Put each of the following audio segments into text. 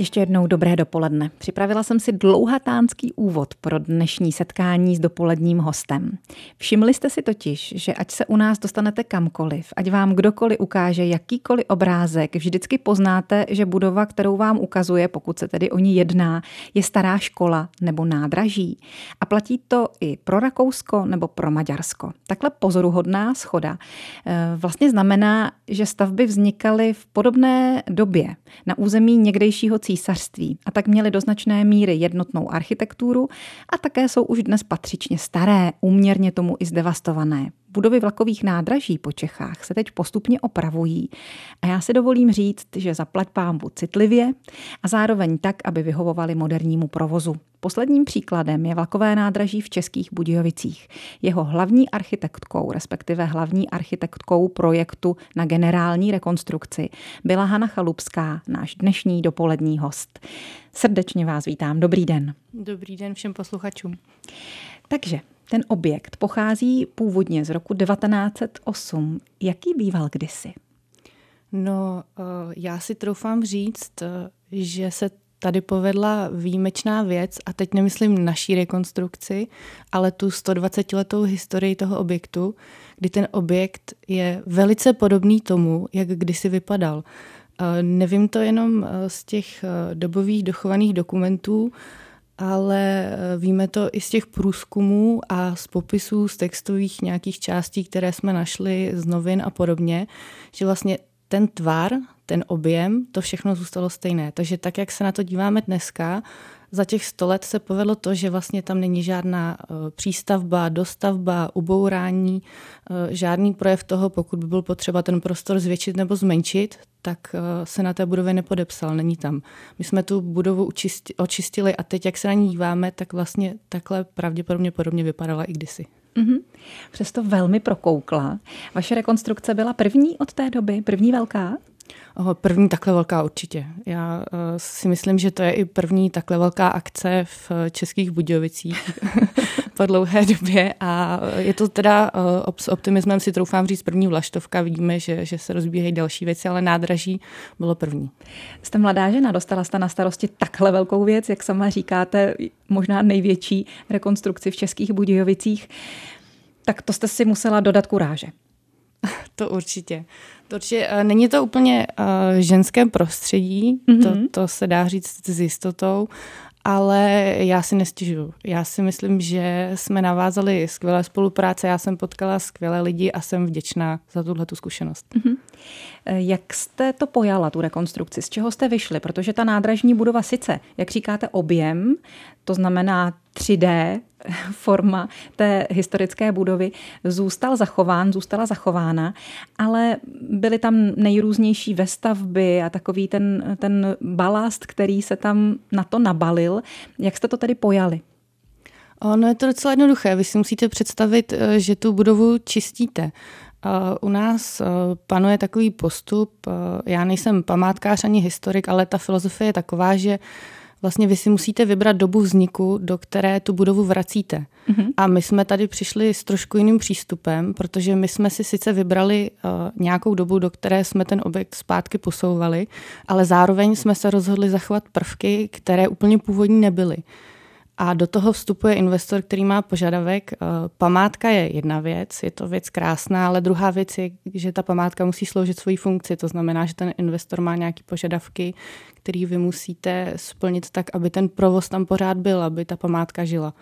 Ještě jednou dobré dopoledne. Připravila jsem si dlouhatánský úvod pro dnešní setkání s dopoledním hostem. Všimli jste si totiž, že ať se u nás dostanete kamkoliv, ať vám kdokoliv ukáže jakýkoliv obrázek, vždycky poznáte, že budova, kterou vám ukazuje, pokud se tedy o ní jedná, je stará škola nebo nádraží. A platí to i pro Rakousko nebo pro Maďarsko. Takhle pozoruhodná schoda eh, vlastně znamená, že stavby vznikaly v podobné době na území někdejšího císařství a tak měly do značné míry jednotnou architekturu a také jsou už dnes patřičně staré, úměrně tomu i zdevastované. Budovy vlakových nádraží po Čechách se teď postupně opravují a já si dovolím říct, že zaplať pámbu citlivě a zároveň tak, aby vyhovovali modernímu provozu. Posledním příkladem je vlakové nádraží v Českých Budějovicích. Jeho hlavní architektkou, respektive hlavní architektkou projektu na generální rekonstrukci byla Hana Chalupská, náš dnešní dopolední host. Srdečně vás vítám. Dobrý den. Dobrý den všem posluchačům. Takže ten objekt pochází původně z roku 1908. Jaký býval kdysi? No, eh, já si troufám říct, eh, že se tady povedla výjimečná věc, a teď nemyslím naší rekonstrukci, ale tu 120-letou historii toho objektu, kdy ten objekt je velice podobný tomu, jak kdysi vypadal. Eh, nevím to jenom z těch dobových dochovaných dokumentů, ale eh, víme to i z těch průzkumů a z popisů z textových nějakých částí, které jsme našli z novin a podobně, že vlastně ten tvar, ten objem, to všechno zůstalo stejné. Takže tak, jak se na to díváme dneska, za těch sto let se povedlo to, že vlastně tam není žádná eh, přístavba, dostavba, ubourání, eh, žádný projev toho, pokud by byl potřeba ten prostor zvětšit nebo zmenšit, tak eh, se na té budově nepodepsal, není tam. My jsme tu budovu očistili a teď, jak se na ní díváme, tak vlastně takhle pravděpodobně podobně vypadala i kdysi. Mm-hmm. Přesto velmi prokoukla. Vaše rekonstrukce byla první od té doby, první velká? První takhle velká určitě. Já uh, si myslím, že to je i první takhle velká akce v Českých Budějovicích po dlouhé době a je to teda uh, s optimismem si troufám říct první vlaštovka. Vidíme, že, že se rozbíhají další věci, ale nádraží bylo první. Jste mladá žena, dostala jste na starosti takhle velkou věc, jak sama říkáte, možná největší rekonstrukci v Českých Budějovicích. Tak to jste si musela dodat kuráže. To určitě. To určitě uh, není to úplně uh, ženské prostředí, mm-hmm. to, to se dá říct s jistotou, ale já si nestěžuju. Já si myslím, že jsme navázali skvělé spolupráce, já jsem potkala skvělé lidi a jsem vděčná za tuhle tu zkušenost. Mm-hmm. Jak jste to pojala, tu rekonstrukci? Z čeho jste vyšli? Protože ta nádražní budova sice, jak říkáte, objem, to znamená 3D forma té historické budovy, zůstal zachován, zůstala zachována, ale byly tam nejrůznější vestavby a takový ten, ten balast, který se tam na to nabalil. Jak jste to tedy pojali? No je to docela jednoduché. Vy si musíte představit, eh, že tu budovu čistíte. U nás eh, panuje takový postup, eh, já nejsem památkář ani historik, ale ta filozofie je taková, že vlastně vy si musíte vybrat dobu vzniku, do které tu budovu vracíte. Mm-hmm. A my jsme tady přišli s trošku jiným přístupem, protože my jsme si sice vybrali uh, nějakou dobu, do které jsme ten objekt zpátky posouvali, ale zároveň jsme se rozhodli zachovat prvky, které úplně původní nebyly. A do toho vstupuje investor, který má požadavek. Eh, památka je jedna věc, je to věc krásná, ale druhá věc je, že ta památka musí sloužit svoji funkci. To znamená, že ten investor má nějaké požadavky, které vy musíte splnit tak, aby ten provoz tam pořád byl, aby ta památka žila.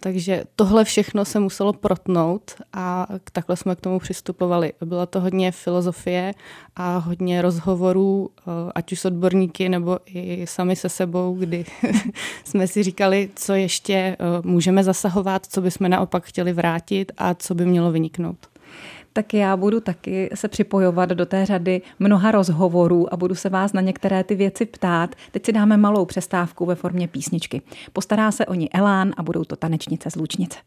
Takže tohle všechno se muselo protnout a takhle jsme k tomu přistupovali. Bylo to hodně filozofie a hodně rozhovorů, eh, ať už s odborníky nebo i sami se sebou, kdy jsme si říkali, co ještě eh, můžeme zasahovat, co bychom naopak chtěli vrátit a co by mělo vyniknout tak já budu taky se připojovat do té řady mnoha rozhovorů a budu se vás na některé ty věci ptát. Teď si dáme malou přestávku ve formě písničky. Postará se o ní Elán a budou to tanečnice z Lučnice.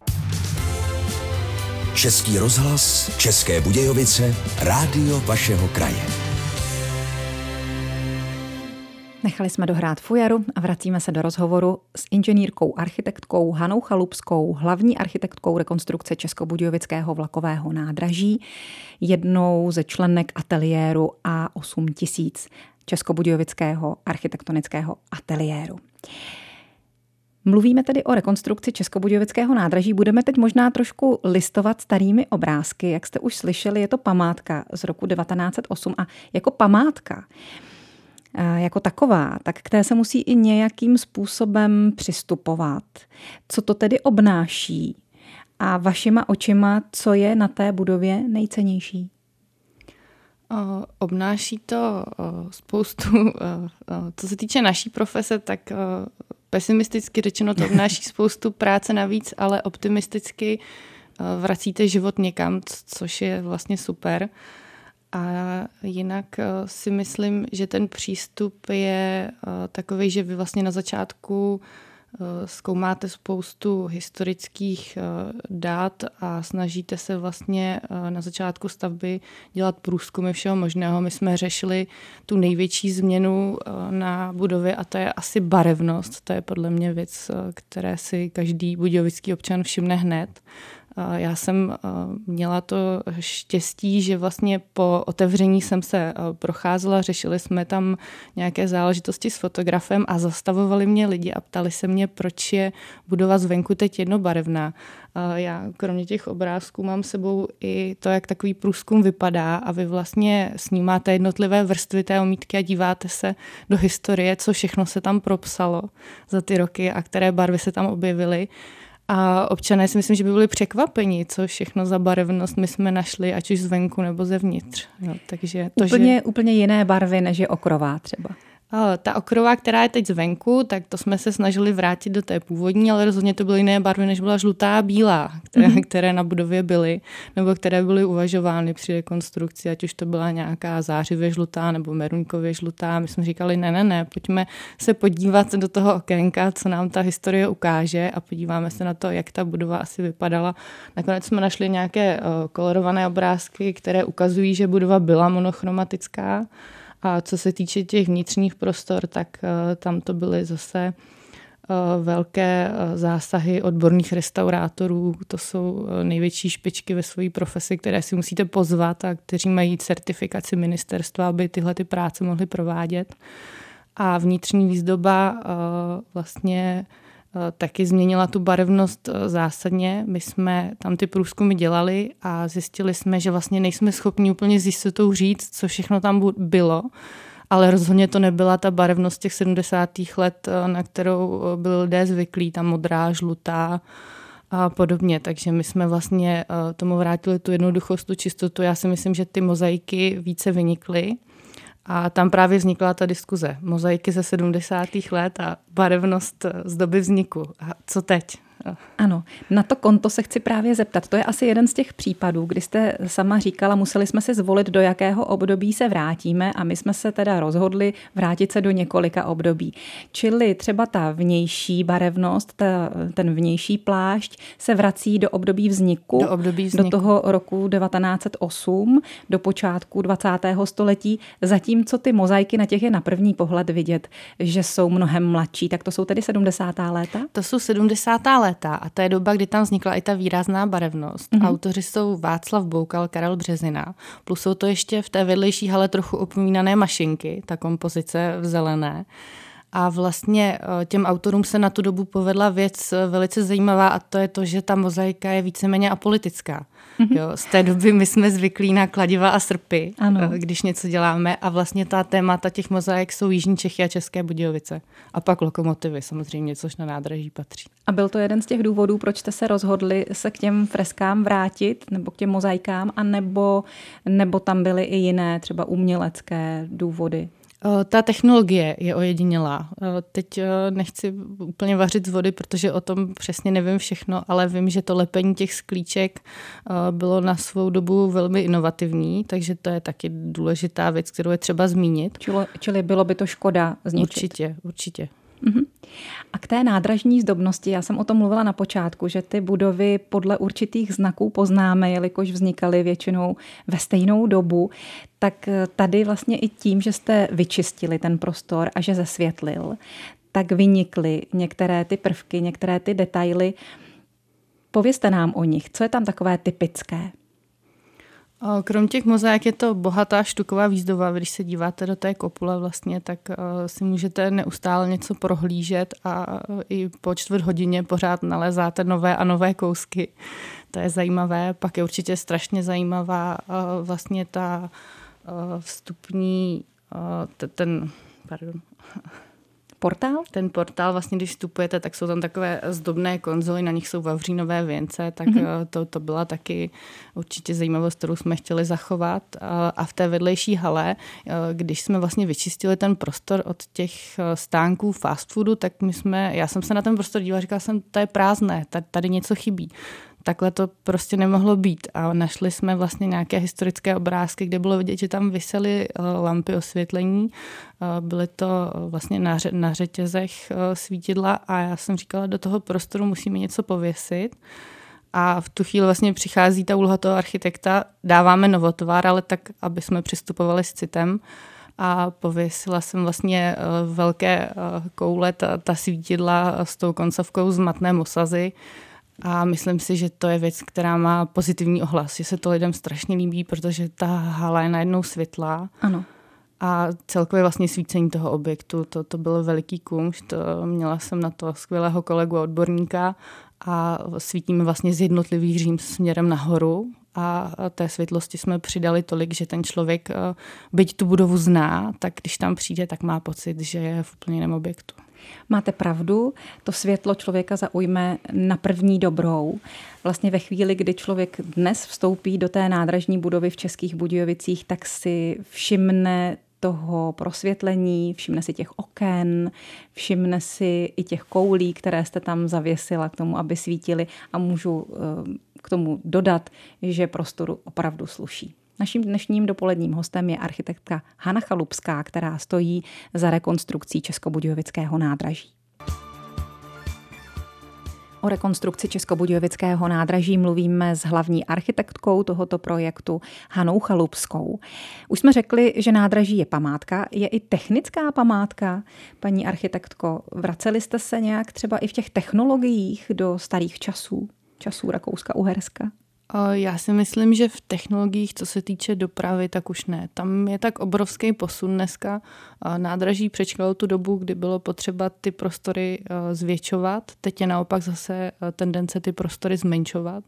Český rozhlas, České Budějovice, rádio vašeho kraje. Nechali jsme dohrát fujaru a vracíme se do rozhovoru s inženýrkou architektkou Hanou Chalupskou, hlavní architektkou rekonstrukce Českobudějovického vlakového nádraží, jednou ze členek ateliéru A8000 Českobudějovického architektonického ateliéru. Mluvíme tedy o rekonstrukci Českobudějovického nádraží. Budeme teď možná trošku listovat starými obrázky. Jak jste už slyšeli, je to památka z roku 1908 a jako památka jako taková, tak k té se musí i nějakým způsobem přistupovat. Co to tedy obnáší? A vašima očima, co je na té budově nejcennější? Obnáší to spoustu, co se týče naší profese, tak pesimisticky řečeno to obnáší spoustu práce navíc, ale optimisticky vracíte život někam, což je vlastně super. A jinak eh, si myslím, že ten přístup je eh, takový, že vy vlastně na začátku eh, zkoumáte spoustu historických dát a snažíte se vlastně na začátku stavby dělat průzkumy všeho možného. My jsme řešili tu největší změnu na budově a to je asi barevnost. To je podle mě věc, které si každý budějovický občan všimne hned. Já jsem měla to štěstí, že vlastně po otevření jsem se procházela, řešili jsme tam nějaké záležitosti s fotografem a zastavovali mě lidi a ptali se mě, proč je budova zvenku teď jednobarevná. Já kromě těch obrázků mám sebou i to, jak takový průzkum vypadá a vy vlastně snímáte jednotlivé vrstvy té omítky a díváte se do historie, co všechno se tam propsalo za ty roky a které barvy se tam objevily. A občané si myslím, že by byli překvapeni, co všechno za barevnost my jsme našli, ať už zvenku nebo zevnitř. No, takže to, úplně, že... úplně jiné barvy, než je okrová třeba. Ta okrová, která je teď zvenku, tak to jsme se snažili vrátit do té původní, ale rozhodně to byly jiné barvy, než byla žlutá a bílá, které, mm-hmm. které na budově byly, nebo které byly uvažovány při rekonstrukci, ať už to byla nějaká zářivě žlutá nebo meruňkově žlutá. My jsme říkali, ne, ne, ne, pojďme se podívat do toho okénka, co nám ta historie ukáže a podíváme se na to, jak ta budova asi vypadala. Nakonec jsme našli nějaké kolorované obrázky, které ukazují, že budova byla monochromatická, a co se týče těch vnitřních prostor, tak eh, tam to byly zase eh, velké eh, zásahy odborných restaurátorů. To jsou největší špičky ve své profesi, které si musíte pozvat a kteří mají certifikaci ministerstva, aby tyhle ty práce mohly provádět. A vnitřní výzdoba vlastně taky změnila tu barevnost eh, zásadně. My jsme tam ty průzkumy dělali a zjistili jsme, že vlastně nejsme schopni úplně s jistotou říct, co všechno tam bylo, ale rozhodně to nebyla ta barevnost těch 70. let, eh, na kterou byli lidé zvyklí, ta modrá, žlutá a podobně. Takže my jsme vlastně tomu vrátili tu jednoduchost, tu čistotu. Já si myslím, že ty mozaiky více vynikly. A tam právě vznikla ta diskuze. Mozaiky ze 70. let a barevnost z doby vzniku. A co teď? Ano, na to konto se chci právě zeptat. To je asi jeden z těch případů, kdy jste sama říkala, museli jsme si zvolit, do jakého období se vrátíme a my jsme se teda rozhodli vrátit se do několika období. Čili třeba ta vnější barevnost, ta, ten vnější plášť se vrací do období vzniku, do, období vzniku. do toho roku 1908, do počátku 20. století, zatímco ty mozaiky na těch je na první pohled vidět, že jsou mnohem mladší. Tak to jsou tedy 70. léta? To jsou 70. léta a to je doba, kdy tam vznikla i ta výrazná barevnost. Mm-hmm. Autoři jsou Václav Boukal, Karel Březina, plus jsou to ještě v té vedlejší hale trochu opomínané mašinky, ta kompozice v zelené. A vlastně eh, těm autorům se na tu dobu povedla věc eh, velice zajímavá a to je to, že ta mozaika je víceméně apolitická. Mm-hmm. Jo, z té doby my jsme zvyklí na kladiva a srpy, ano. Eh, když něco děláme a vlastně ta témata těch mozaik jsou Jižní Čechy a České Budějovice. A pak lokomotivy samozřejmě, což na nádraží patří. A byl to jeden z těch důvodů, proč jste se rozhodli se k těm freskám vrátit, nebo k těm mozaikám, a nebo, nebo tam byly i jiné, třeba umělecké důvody? Ta technologie je ojedinělá. Teď nechci úplně vařit z vody, protože o tom přesně nevím všechno, ale vím, že to lepení těch sklíček bylo na svou dobu velmi inovativní, takže to je taky důležitá věc, kterou je třeba zmínit. Čili, čili bylo by to škoda zničit. Určitě, určitě. Mhm. A k té nádražní zdobnosti, já jsem o tom mluvila na počátku, že ty budovy podle určitých znaků poznáme, jelikož vznikaly většinou ve stejnou dobu, tak tady vlastně i tím, že jste vyčistili ten prostor a že zesvětlil, tak vynikly některé ty prvky, některé ty detaily. Povězte nám o nich, co je tam takové typické? Krom těch mozaik je to bohatá štuková výzdoba. Když se díváte do té kopule vlastně, tak si můžete neustále něco prohlížet a i po čtvrt hodině pořád nalezáte nové a nové kousky. To je zajímavé. Pak je určitě strašně zajímavá vlastně ta vstupní, ten, pardon, portál? Ten portál, vlastně když vstupujete, tak jsou tam takové zdobné konzoly, na nich jsou vavřínové věnce, tak mm-hmm. to, to byla taky určitě zajímavost, kterou jsme chtěli zachovat. A v té vedlejší hale, eh, když jsme vlastně vyčistili ten prostor od těch eh, stánků fast foodu, tak my jsme, já jsem se na ten prostor dívala, říkala jsem, to je prázdné, tady něco chybí takhle to prostě nemohlo být. A našli jsme vlastně nějaké historické obrázky, kde bylo vidět, že tam visely eh, lampy osvětlení. Eh, byly to eh, vlastně na, na řetězech svítidla a já jsem říkala, do toho prostoru musíme něco pověsit. A v tu chvíli vlastně přichází ta úloha toho architekta, dáváme novotvár, ale tak, aby jsme přistupovali s citem a pověsila jsem vlastně velké koule, ta, ta svítidla s tou koncovkou z matné mosazy, a myslím si, že to je věc, která má pozitivní ohlas, že se to lidem strašně líbí, protože ta hala je najednou světlá. Ano. A celkově vlastně svícení toho objektu, to, to byl veliký kumšt. Měla jsem na to skvělého kolegu a odborníka a svítíme vlastně z jednotlivých řím směrem nahoru a té světlosti jsme přidali tolik, že ten člověk, byť tu budovu zná, tak když tam přijde, tak má pocit, že je v úplně jiném objektu. Máte pravdu, to světlo člověka zaujme na první dobrou. Vlastně ve chvíli, kdy člověk dnes vstoupí do té nádražní budovy v Českých Budějovicích, tak si všimne toho prosvětlení, všimne si těch oken, všimne si i těch koulí, které jste tam zavěsila k tomu, aby svítili a můžu eh, k tomu dodat, že prostoru opravdu sluší. Naším dnešním dopoledním hostem je architektka Hana Chalupská, která stojí za rekonstrukcí Českobudějovického nádraží. O rekonstrukci Českobudějovického nádraží mluvíme s hlavní architektkou tohoto projektu Hanou Chalupskou. Už jsme řekli, že nádraží je památka, je i technická památka. Paní architektko, vraceli jste se nějak třeba i v těch technologiích do starých časů, časů Rakouska-Uherska? Já si myslím, že v technologiích, co se týče dopravy, tak už ne. Tam je tak obrovský posun dneska. Nádraží přečkalo tu dobu, kdy bylo potřeba ty prostory zvětšovat. Teď je naopak zase tendence ty prostory zmenšovat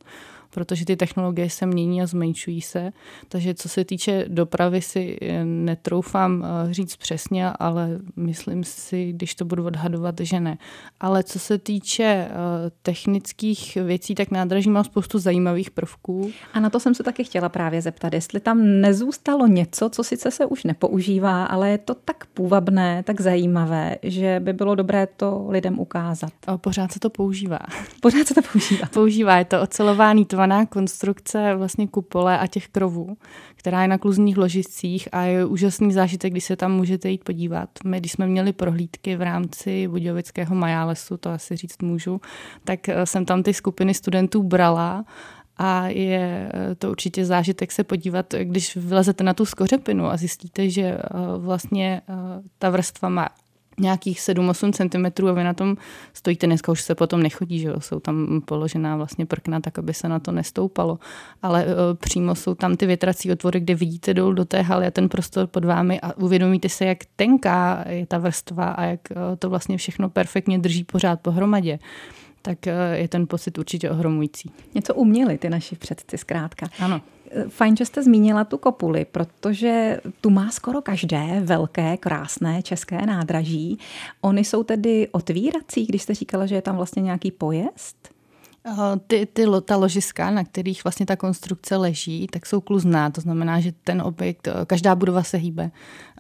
protože ty technologie se mění a zmenšují se. Takže co se týče dopravy si eh, netroufám eh, říct přesně, ale myslím si, když to budu odhadovat, že ne. Ale co se týče eh, technických věcí, tak nádraží má spoustu zajímavých prvků. A na to jsem se taky chtěla právě zeptat, jestli tam nezůstalo něco, co sice se už nepoužívá, ale je to tak půvabné, tak zajímavé, že by bylo dobré to lidem ukázat. Pořád se to používá. Pořád se to používá. používá, je to ocelování tvar komplikovaná konstrukce vlastně kupole a těch krovů, která je na kluzních ložicích a je úžasný zážitek, když se tam můžete jít podívat. My, když jsme měli prohlídky v rámci Budějovického majálesu, to asi říct můžu, tak eh, jsem tam ty skupiny studentů brala a je eh, to určitě zážitek se podívat, když vylezete na tu skořepinu a zjistíte, že eh, vlastně ta vrstva má nějakých 7-8 cm a vy na tom stojíte. Dneska už se potom nechodí, že jo? jsou tam položená vlastně prkna, tak aby se na to nestoupalo. Ale uh, přímo jsou tam ty větrací otvory, kde vidíte dolů do té haly a ten prostor pod vámi a uvědomíte se, jak tenká je ta vrstva a jak uh, to vlastně všechno perfektně drží pořád pohromadě tak uh, je ten pocit určitě ohromující. Něco uměli ty naši předci zkrátka. Ano. Fajn, že jste zmínila tu kopuli, protože tu má skoro každé velké, krásné české nádraží. Ony jsou tedy otvírací, když jste říkala, že je tam vlastně nějaký pojezd? Ty, ty ta ložiska, na kterých vlastně ta konstrukce leží, tak jsou kluzná. To znamená, že ten objekt, každá budova se hýbe.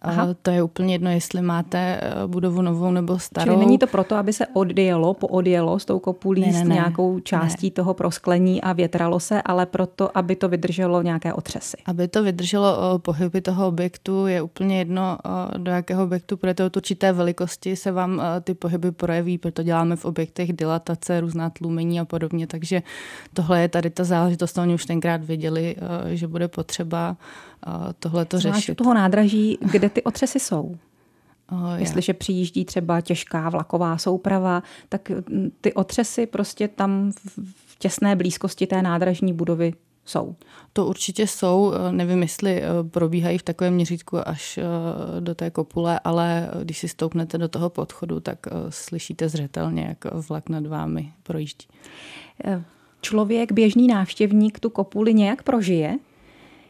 Aha. To je úplně jedno, jestli máte eh, budovu novou nebo starou. Čili není to proto, aby se odjelo, poodjelo s tou kopulí ne, ne, ne. s nějakou částí ne. toho prosklení a větralo se, ale proto, aby to vydrželo nějaké otřesy. Aby to vydrželo eh, pohyby toho objektu, je úplně jedno, eh, do jakého objektu půjdete od určité velikosti, se vám ty pohyby projeví, proto děláme v objektech dilatace, různá tlumení a podobně, takže tohle je tady ta záležitost, oni už tenkrát věděli, že bude potřeba tohle to řešit. toho nádraží, kde ty otřesy jsou? Oh, Jestliže přijíždí třeba těžká vlaková souprava, tak mm, ty otřesy prostě tam v těsné blízkosti té nádražní budovy jsou. To určitě jsou. Nevím, jestli eh, probíhají v takovém měřítku až eh, do té kopule, ale když si stoupnete do toho podchodu, tak slyšíte zřetelně, jak vlak nad vámi projíždí. Člověk, běžný návštěvník, tu kopuli nějak prožije?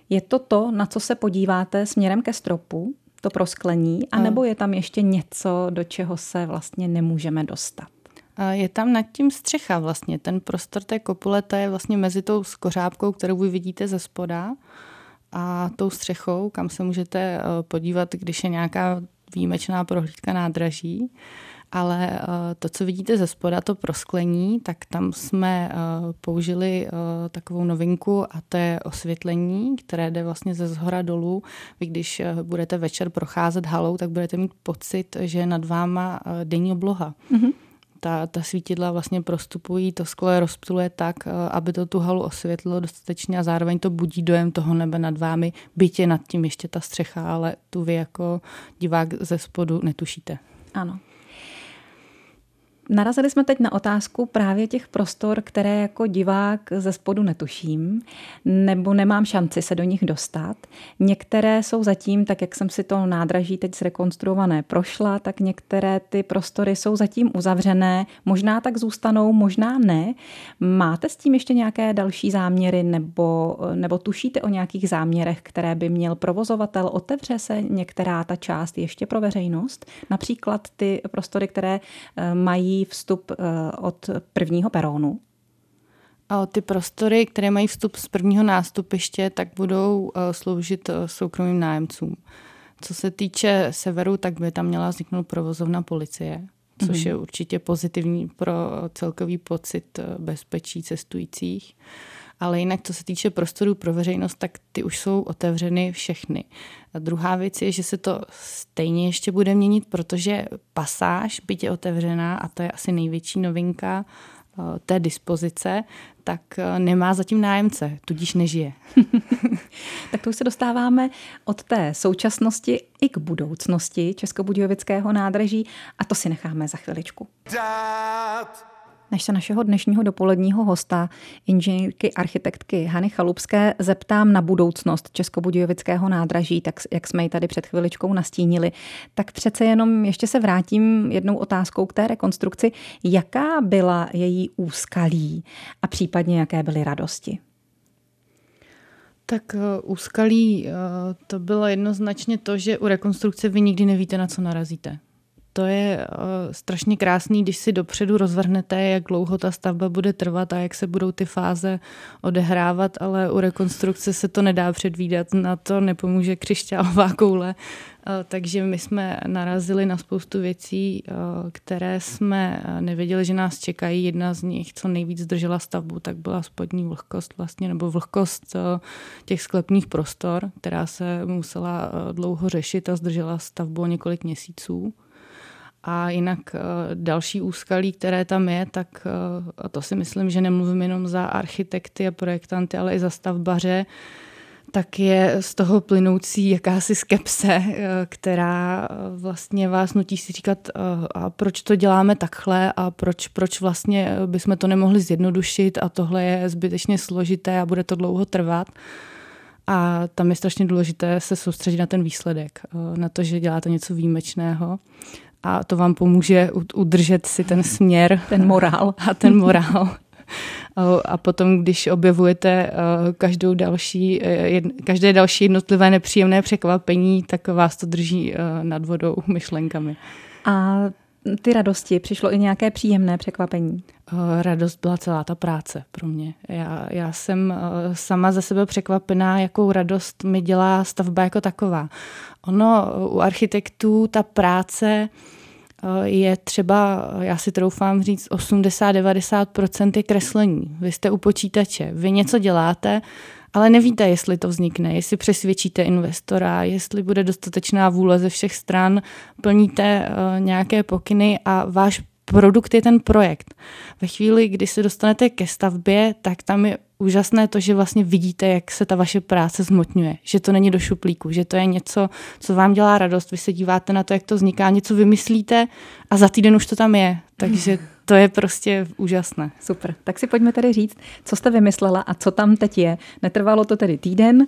Je to to, na co se podíváte směrem ke stropu, to prosklení, anebo je tam ještě něco, do čeho se vlastně nemůžeme dostat? Je tam nad tím střecha vlastně. Ten prostor té kopule, to je vlastně mezi tou skořápkou, kterou vy vidíte ze spoda a tou střechou, kam se můžete eh, podívat, když je nějaká výjimečná prohlídka nádraží ale eh, to, co vidíte ze spoda, to prosklení, tak tam jsme eh, použili eh, takovou novinku a to je osvětlení, které jde vlastně ze zhora dolů. Vy když budete večer procházet halou, tak budete mít pocit, že je nad váma denní obloha. Mm-hmm ta, ta svítidla vlastně prostupují, to sklo je rozptuluje tak, aby to tu halu osvětlilo dostatečně a zároveň to budí dojem toho nebe nad vámi, bytě nad tím ještě ta střecha, ale tu vy jako divák ze spodu netušíte. Ano. Narazili jsme teď na otázku právě těch prostor, které jako divák ze spodu netuším, nebo nemám šanci se do nich dostat. Některé jsou zatím, tak jak jsem si to nádraží teď zrekonstruované prošla, tak některé ty prostory jsou zatím uzavřené, možná tak zůstanou, možná ne. Máte s tím ještě nějaké další záměry, nebo, nebo tušíte o nějakých záměrech, které by měl provozovatel? Otevře se některá ta část ještě pro veřejnost? Například ty prostory, které eh, mají vstup eh, od prvního perónu? A ty prostory, které mají vstup z prvního nástupiště, tak budou eh, sloužit eh, soukromým nájemcům. Co se týče severu, tak by tam měla vzniknout provozovna policie, což mm-hmm. je určitě pozitivní pro celkový pocit bezpečí cestujících ale jinak, co se týče prostorů pro veřejnost, tak ty už jsou otevřeny všechny. A druhá věc je, že se to stejně ještě bude měnit, protože pasáž, byť je otevřená, a to je asi největší novinka eh, té dispozice, tak eh, nemá zatím nájemce, tudíž nežije. tak to už se dostáváme od té současnosti i k budoucnosti Českobudějovického nádraží a to si necháme za chviličku. Dad než se našeho dnešního dopoledního hosta, inženýrky architektky Hany Chalupské, zeptám na budoucnost Českobudějovického nádraží, tak jak jsme ji tady před chviličkou nastínili, tak přece jenom ještě se vrátím jednou otázkou k té rekonstrukci. Jaká byla její úskalí a případně jaké byly radosti? Tak uh, úskalí uh, to bylo jednoznačně to, že u rekonstrukce vy nikdy nevíte, na co narazíte to je uh, strašně krásný, když si dopředu rozvrhnete, jak dlouho ta stavba bude trvat a jak se budou ty fáze odehrávat, ale u rekonstrukce se to nedá předvídat, na to nepomůže křišťálová koule. Uh, takže my jsme narazili na spoustu věcí, uh, které jsme nevěděli, že nás čekají. Jedna z nich, co nejvíc zdržela stavbu, tak byla spodní vlhkost vlastně, nebo vlhkost těch sklepních prostor, která se musela dlouho řešit a zdržela stavbu o několik měsíců. A jinak eh, další úskalí, které tam je, tak eh, a to si myslím, že nemluvím jenom za architekty a projektanty, ale i za stavbaře, tak je z toho plynoucí jakási skepse, eh, která vlastně vás nutí si říkat, a proč to děláme takhle a proč, proč vlastně bychom to nemohli zjednodušit a tohle je zbytečně složité a bude to dlouho trvat. A tam je strašně důležité se soustředit na ten výsledek, na to, že děláte něco výjimečného a to vám pomůže udržet si ten směr. Ten morál. A ten morál. A potom, když objevujete každou další, eh, každé další jednotlivé nepříjemné překvapení, tak vás to drží eh, nad vodou myšlenkami. A ty radosti přišlo i nějaké příjemné překvapení? Eh, radost byla celá ta práce pro mě. Já, já jsem eh, sama ze sebe překvapená, jakou radost mi dělá stavba jako taková. Ono u architektů ta práce je třeba, já si troufám říct, 80-90% je kreslení. Vy jste u počítače, vy něco děláte, ale nevíte, jestli to vznikne, jestli přesvědčíte investora, jestli bude dostatečná vůle ze všech stran, plníte uh, nějaké pokyny a váš produkt je ten projekt. Ve chvíli, kdy se dostanete ke stavbě, tak tam je úžasné to, že vlastně vidíte, jak se ta vaše práce zmotňuje, že to není do šuplíku, že to je něco, co vám dělá radost, vy se díváte na to, jak to vzniká, něco vymyslíte a za týden už to tam je. Takže to je prostě úžasné. Super. Tak si pojďme tedy říct, co jste vymyslela a co tam teď je. Netrvalo to tedy týden,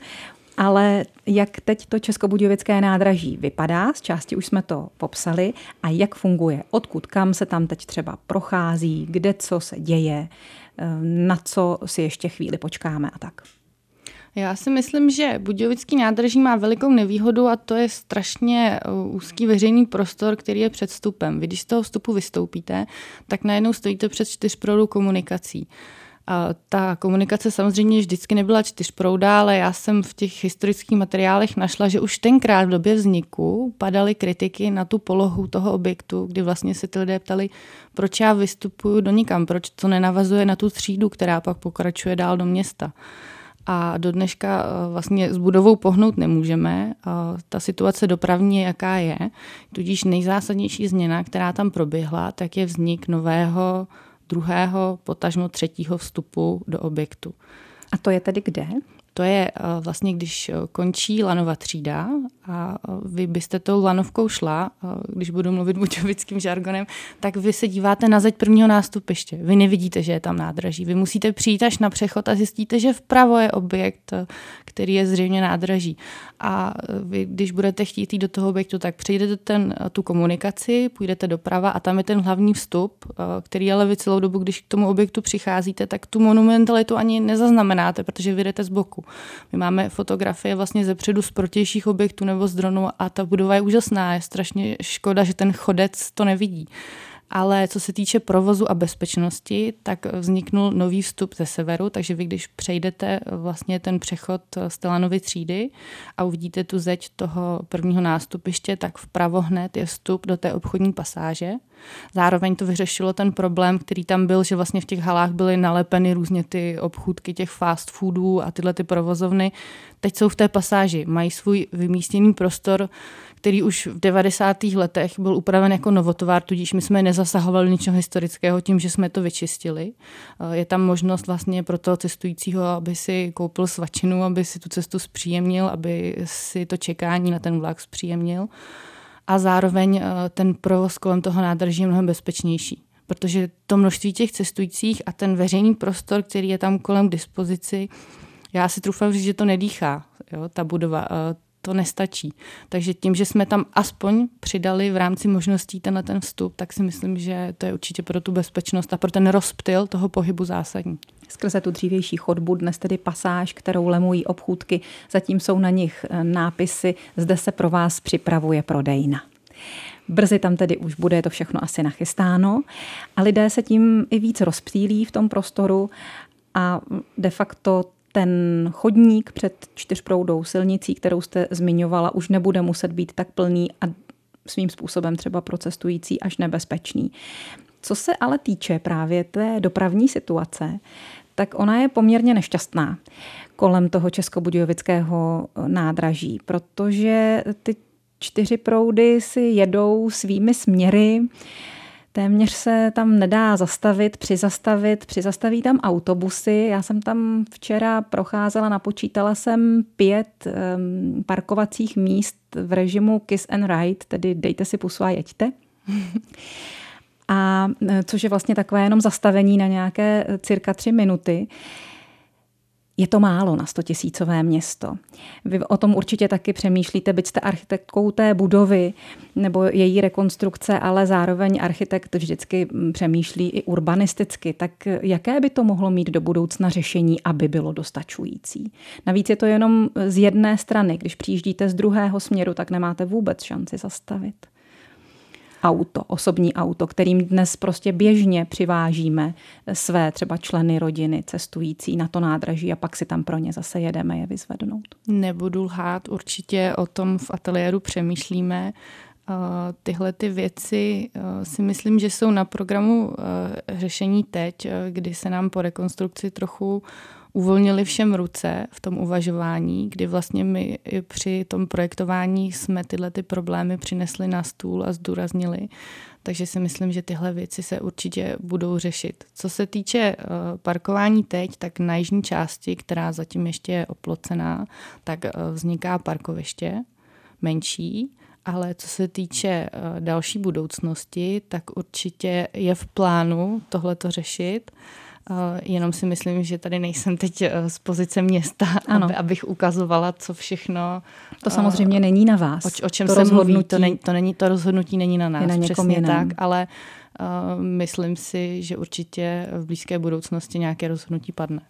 ale jak teď to Českobudějovické nádraží vypadá, z části už jsme to popsali, a jak funguje, odkud kam se tam teď třeba prochází, kde co se děje, na co si ještě chvíli počkáme a tak. Já si myslím, že Budějovický nádraží má velikou nevýhodu a to je strašně eh, úzký veřejný prostor, který je před vstupem. Vy když z toho vstupu vystoupíte, tak najednou stojíte před čtyřproudou komunikací. A ta komunikace samozřejmě vždycky nebyla čtyřprouda, ale já jsem v těch historických materiálech našla, že už tenkrát v době vzniku padaly kritiky na tu polohu toho objektu, kdy vlastně se ty lidé ptali, proč já vystupuju do nikam, proč to nenavazuje na tu třídu, která pak pokračuje dál do města a do dneška eh, vlastně s budovou pohnout nemůžeme. Ta situace dopravní jaká je. Tudíž nejzásadnější změna, která tam proběhla, tak je vznik nového druhého, potažmo třetího vstupu do objektu. A to je tedy kde? To je eh, vlastně, když eh, končí lanova třída a eh, vy byste tou lanovkou šla, když budu mluvit buďovickým žargonem, tak vy se díváte na zeď prvního nástupiště. Vy nevidíte, že je tam nádraží. Vy musíte přijít až na přechod a zjistíte, že vpravo je objekt, který je zřejmě nádraží. A vy, když budete chtít jít do toho objektu, tak přijdete ten, tu komunikaci, půjdete doprava a tam je ten hlavní vstup, který ale vy celou dobu, když k tomu objektu přicházíte, tak tu monumentalitu ani nezaznamenáte, protože vy jdete z boku. My máme fotografie vlastně ze předu z protějších objektů nebo z dronu a ta budova je úžasná. Je strašně škoda, že ten chodec to nevidí. Ale co se týče provozu a bezpečnosti, tak vzniknul nový vstup ze severu, takže vy když přejdete vlastně ten přechod Stelanovy třídy a uvidíte tu zeď toho prvního nástupiště, tak vpravo hned je vstup do té obchodní pasáže. Zároveň to vyřešilo ten problém, který tam byl, že vlastně v těch halách byly nalepeny různě ty obchůdky těch fast foodů a tyhle ty provozovny. Teď jsou v té pasáži, mají svůj vymístěný prostor, který už v 90. letech byl upraven jako novotovár, tudíž my jsme nezasahovali ničeho historického tím, že jsme to vyčistili. Je tam možnost vlastně pro toho cestujícího, aby si koupil svačinu, aby si tu cestu zpříjemnil, aby si to čekání na ten vlak zpříjemnil a zároveň eh, ten provoz kolem toho nádrží je mnohem bezpečnější. Protože to množství těch cestujících a ten veřejný prostor, který je tam kolem k dispozici, já si trufám říct, že to nedýchá, jo, ta budova. Eh, to nestačí. Takže tím, že jsme tam aspoň přidali v rámci možností tenhle ten vstup, tak si myslím, že to je určitě pro tu bezpečnost a pro ten rozptyl toho pohybu zásadní. Skrze tu dřívější chodbu dnes tedy pasáž, kterou lemují obchůdky, zatím jsou na nich eh, nápisy Zde se pro vás připravuje prodejna. Brzy tam tedy už bude to všechno asi nachystáno a lidé se tím i víc rozptýlí v tom prostoru a de facto ten chodník před čtyřproudou silnicí, kterou jste zmiňovala, už nebude muset být tak plný a svým způsobem třeba pro cestující až nebezpečný. Co se ale týče právě té dopravní situace, tak ona je poměrně nešťastná kolem toho českobudějovického nádraží, protože ty čtyři proudy si jedou svými směry, téměř se tam nedá zastavit, přizastavit, přizastaví tam autobusy. Já jsem tam včera procházela, napočítala jsem pět um, parkovacích míst v režimu Kiss and Ride, tedy dejte si pusu a jeďte. a e, což je vlastně takové jenom zastavení na nějaké e, cirka tři minuty. Je to málo na 100 tisícové město. Vy o tom určitě taky přemýšlíte, byť jste architektkou té budovy nebo její rekonstrukce, ale zároveň architekt vždycky přemýšlí i urbanisticky. Tak jaké by to mohlo mít do budoucna řešení, aby bylo dostačující? Navíc je to jenom z jedné strany. Když přijíždíte z druhého směru, tak nemáte vůbec šanci zastavit. Auto, osobní auto, kterým dnes prostě běžně přivážíme své třeba členy rodiny cestující na to nádraží a pak si tam pro ně zase jedeme je vyzvednout. Nebudu lhát, určitě o tom v ateliéru přemýšlíme. Tyhle ty věci si myslím, že jsou na programu řešení teď, kdy se nám po rekonstrukci trochu uvolnili všem ruce v tom uvažování, kdy vlastně my při tom projektování jsme tyhle ty problémy přinesli na stůl a zdůraznili. Takže si myslím, že tyhle věci se určitě budou řešit. Co se týče eh, parkování teď, tak na jižní části, která zatím ještě je oplocená, tak eh, vzniká parkoviště menší, ale co se týče eh, další budoucnosti, tak určitě je v plánu tohle to řešit. Uh, jenom si myslím, že tady nejsem teď uh, z pozice města, ano. Aby, abych ukazovala, co všechno. To samozřejmě uh, není na vás. O, o čem to se mluví, to, není, to, není, to rozhodnutí není na nás, je na přesně jiném. tak, ale uh, myslím si, že určitě v blízké budoucnosti nějaké rozhodnutí padne.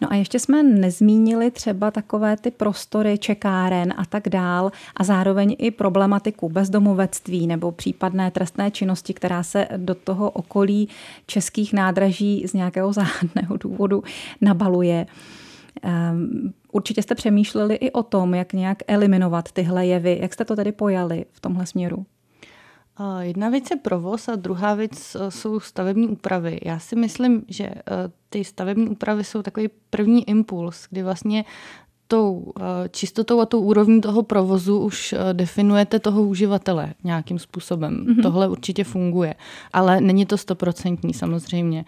No a ještě jsme nezmínili třeba takové ty prostory čekáren a tak dál a zároveň i problematiku bezdomovectví nebo případné trestné činnosti, která se do toho okolí českých nádraží z nějakého záhadného důvodu nabaluje. Ehm, určitě jste přemýšleli i o tom, jak nějak eliminovat tyhle jevy. Jak jste to tedy pojali v tomhle směru? Jedna věc je provoz a druhá věc e, jsou stavební úpravy. Já si myslím, že e, ty stavební úpravy jsou takový první impuls, kdy vlastně tou e, čistotou a tou úrovní toho provozu už definujete toho uživatele nějakým způsobem. Mm-hmm. Tohle určitě funguje, ale není to stoprocentní samozřejmě.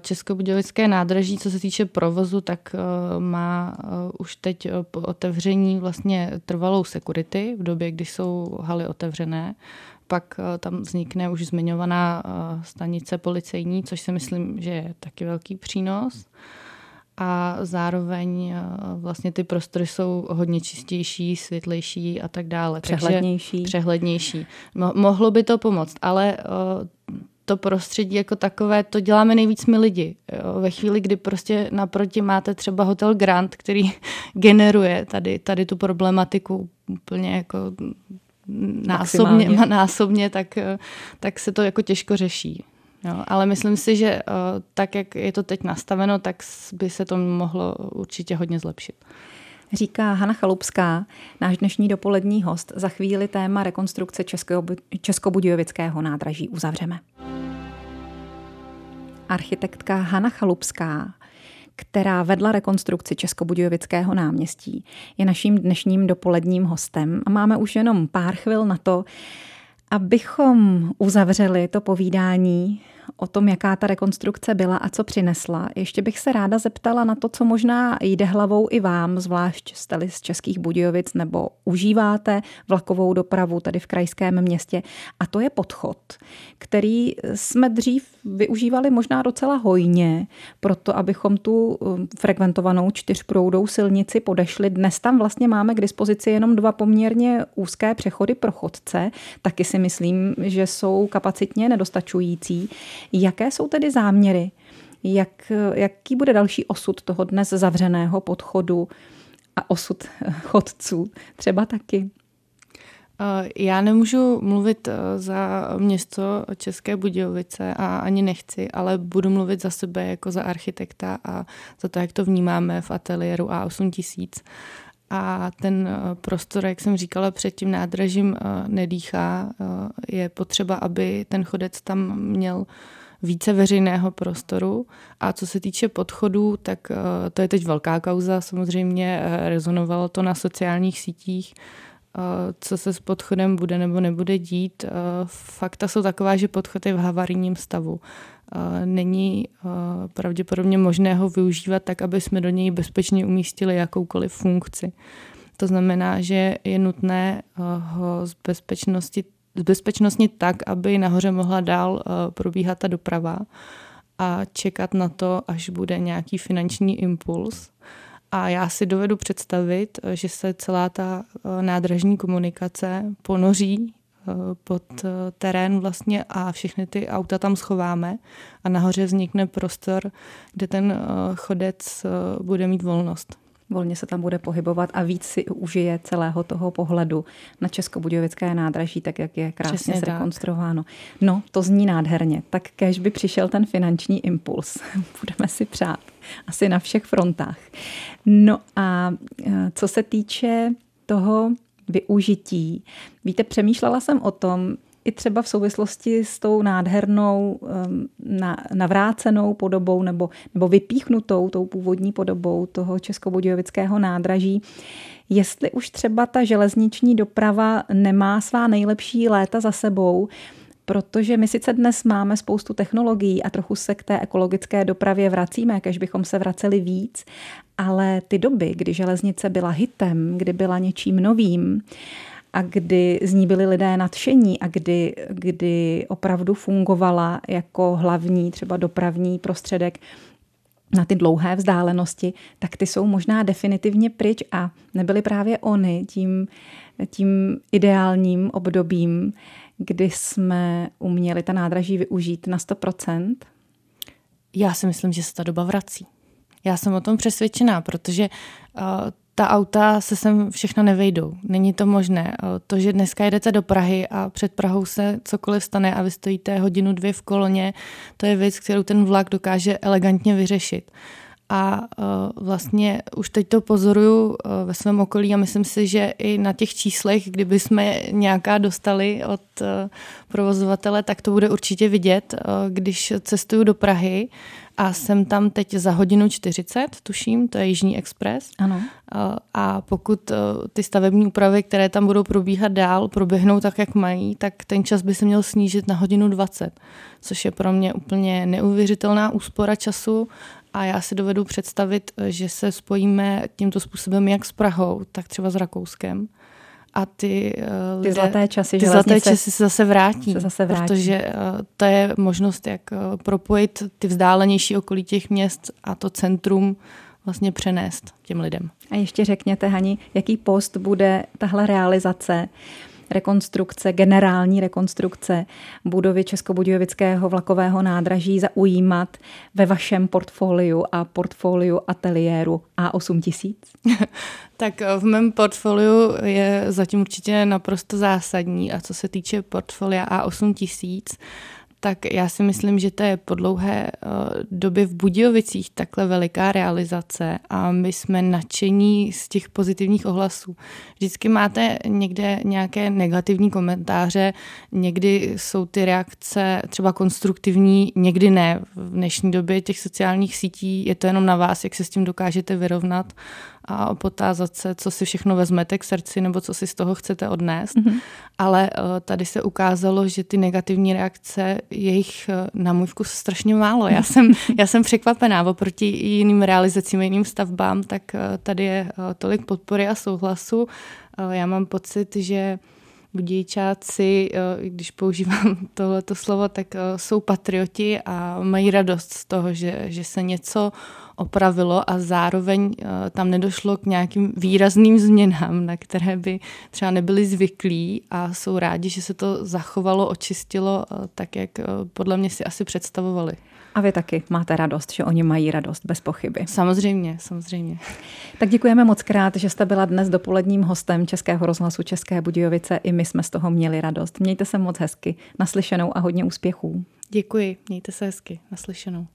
Českobudějovické nádraží, co se týče provozu, tak má už teď po otevření vlastně trvalou security v době, kdy jsou haly otevřené pak eh, tam vznikne už zmiňovaná eh, stanice policejní, což si myslím, že je taky velký přínos. A zároveň eh, vlastně ty prostory jsou hodně čistější, světlejší a tak dále. Přehlednější. Takže přehlednější. mohlo by to pomoct, ale to prostředí jako takové, to děláme nejvíc my lidi. Jo. Ve chvíli, kdy prostě naproti máte třeba hotel Grant, který generuje tady, tady tu problematiku úplně jako násobně, násobně tak, tak se to jako těžko řeší. Jo, ale myslím si, že uh, tak, jak je to teď nastaveno, tak by se to mohlo určitě hodně zlepšit. Říká Hana Chalupská, náš dnešní dopolední host. Za chvíli téma rekonstrukce Českého, Českobudějovického nádraží uzavřeme. Architektka Hana Chalupská která vedla rekonstrukci Českobudějovického náměstí, je naším dnešním dopoledním hostem. A máme už jenom pár chvil na to, abychom uzavřeli to povídání o tom, jaká ta rekonstrukce byla a co přinesla. Ještě bych se ráda zeptala na to, co možná jde hlavou i vám, zvlášť jste z Českých Budějovic nebo užíváte vlakovou dopravu tady v krajském městě. A to je podchod, který jsme dřív využívali možná docela hojně, proto abychom tu um, frekventovanou čtyřproudou silnici podešli. Dnes tam vlastně máme k dispozici jenom dva poměrně úzké přechody pro chodce. Taky si myslím, že jsou kapacitně nedostačující. Jaké jsou tedy záměry? Jak, jaký bude další osud toho dnes zavřeného podchodu a osud chodců třeba taky? Eh, já nemůžu mluvit eh, za město České Budějovice a ani nechci, ale budu mluvit za sebe jako za architekta a za to, jak to vnímáme v ateliéru A8000. A ten eh, prostor, jak jsem říkala, před tím nádražím nedýchá. Je potřeba, aby ten chodec tam měl více veřejného prostoru. A co se týče podchodů, tak to je teď velká kauza. Samozřejmě rezonovalo to na sociálních sítích co se s podchodem bude nebo nebude dít. Fakta jsou taková, že podchod je v havarijním stavu. Není pravděpodobně možné ho využívat tak, aby jsme do něj bezpečně umístili jakoukoliv funkci. To znamená, že je nutné ho z bezpečnosti bezpečnostnit tak, aby nahoře mohla dál probíhat ta doprava a čekat na to, až bude nějaký finanční impuls a já si dovedu představit, že se celá ta nádražní komunikace ponoří pod eh, terén vlastně a všechny ty auta tam schováme a nahoře vznikne prostor, kde ten chodec bude mít volnost. volně se tam bude pohybovat a víc si užije celého toho pohledu na Českobudějovické nádraží, tak jak je krásně Přesně zrekonstruováno. Tak. No, to zní nádherně. Tak kež by přišel ten finanční impuls. Budeme si přát. Asi na všech frontách. No a co se týče toho využití. Víte, přemýšlela jsem o tom, i třeba v souvislosti s tou nádhernou na, navrácenou podobou nebo, nebo vypíchnutou tou původní podobou toho českobudějovického nádraží, jestli už třeba ta železniční doprava nemá svá nejlepší léta za sebou, protože my sice dnes máme spoustu technologií a trochu se k té ekologické dopravě vracíme, kež bychom se vraceli víc, ale ty doby, kdy železnice byla hitem, kdy byla něčím novým, a kdy z ní byli lidé nadšení a kdy, kdy opravdu fungovala jako hlavní třeba dopravní prostředek na ty dlouhé vzdálenosti, tak ty jsou možná definitivně pryč a nebyly právě oni tím, tím ideálním obdobím, kdy jsme uměli ta nádraží využít na 100%? Já si myslím, že se ta doba vrací. Já jsem o tom přesvědčená, protože uh, ta auta se sem všechno nevejdou. Není to možné. To, že dneska jedete do Prahy a před Prahou se cokoliv stane a vy stojíte hodinu, dvě v koloně, to je věc, kterou ten vlak dokáže elegantně vyřešit. A uh, vlastně už teď to pozoruju uh, ve svém okolí a myslím si, že i na těch číslech, kdyby jsme nějaká dostali od uh, provozovatele, tak to bude určitě vidět, když cestuju do Prahy a jsem tam teď za hodinu 40, tuším, to je Jižní Express. Ano. A pokud ty stavební úpravy, které tam budou probíhat dál, proběhnou tak, jak mají, tak ten čas by se měl snížit na hodinu 20, což je pro mě úplně neuvěřitelná úspora času a já si dovedu představit, že se spojíme tímto způsobem jak s Prahou, tak třeba s Rakouskem. A ty, uh, ty zlaté časy, ty zlaté časy se zase vrátí, se zase vrátí. protože uh, to je možnost, jak uh, propojit ty vzdálenější okolí těch měst a to centrum vlastně přenést těm lidem. A ještě řekněte, Hani, jaký post bude tahle realizace? Rekonstrukce, generální rekonstrukce budovy Českobudějovického vlakového nádraží zaujímat ve vašem portfoliu a portfoliu ateliéru A8000? tak v mém portfoliu je zatím určitě naprosto zásadní a co se týče portfolia A8000, tak já si myslím, že to je po dlouhé uh, době v Budějovicích takhle veliká realizace a my jsme nadšení z těch pozitivních ohlasů. Vždycky máte někde nějaké negativní komentáře, někdy jsou ty reakce třeba konstruktivní, někdy ne. V dnešní době těch sociálních sítí je to jenom na vás, jak se s tím dokážete vyrovnat a potázat se, co si všechno vezmete k srdci nebo co si z toho chcete odnést. Mm-hmm. Ale uh, tady se ukázalo, že ty negativní reakce, jejich uh, na můj vkus strašně málo. Já jsem, já jsem překvapená oproti jiným realizacím, jiným stavbám, tak uh, tady je tolik podpory a souhlasu. Já mám pocit, že budějčáci, když používám tohleto slovo, tak jsou patrioti a mají radost z toho, že, že se něco opravilo a zároveň eh, tam nedošlo k nějakým výrazným změnám, na které by třeba nebyli zvyklí a jsou rádi, že se to zachovalo, očistilo eh, tak, jak eh, podle mě si asi představovali. A vy taky máte radost, že oni mají radost, bez pochyby. Samozřejmě, samozřejmě. Tak děkujeme moc krát, že jste byla dnes dopoledním hostem Českého rozhlasu České Budějovice. I my jsme z toho měli radost. Mějte se moc hezky, naslyšenou a hodně úspěchů. Děkuji, mějte se hezky, naslyšenou.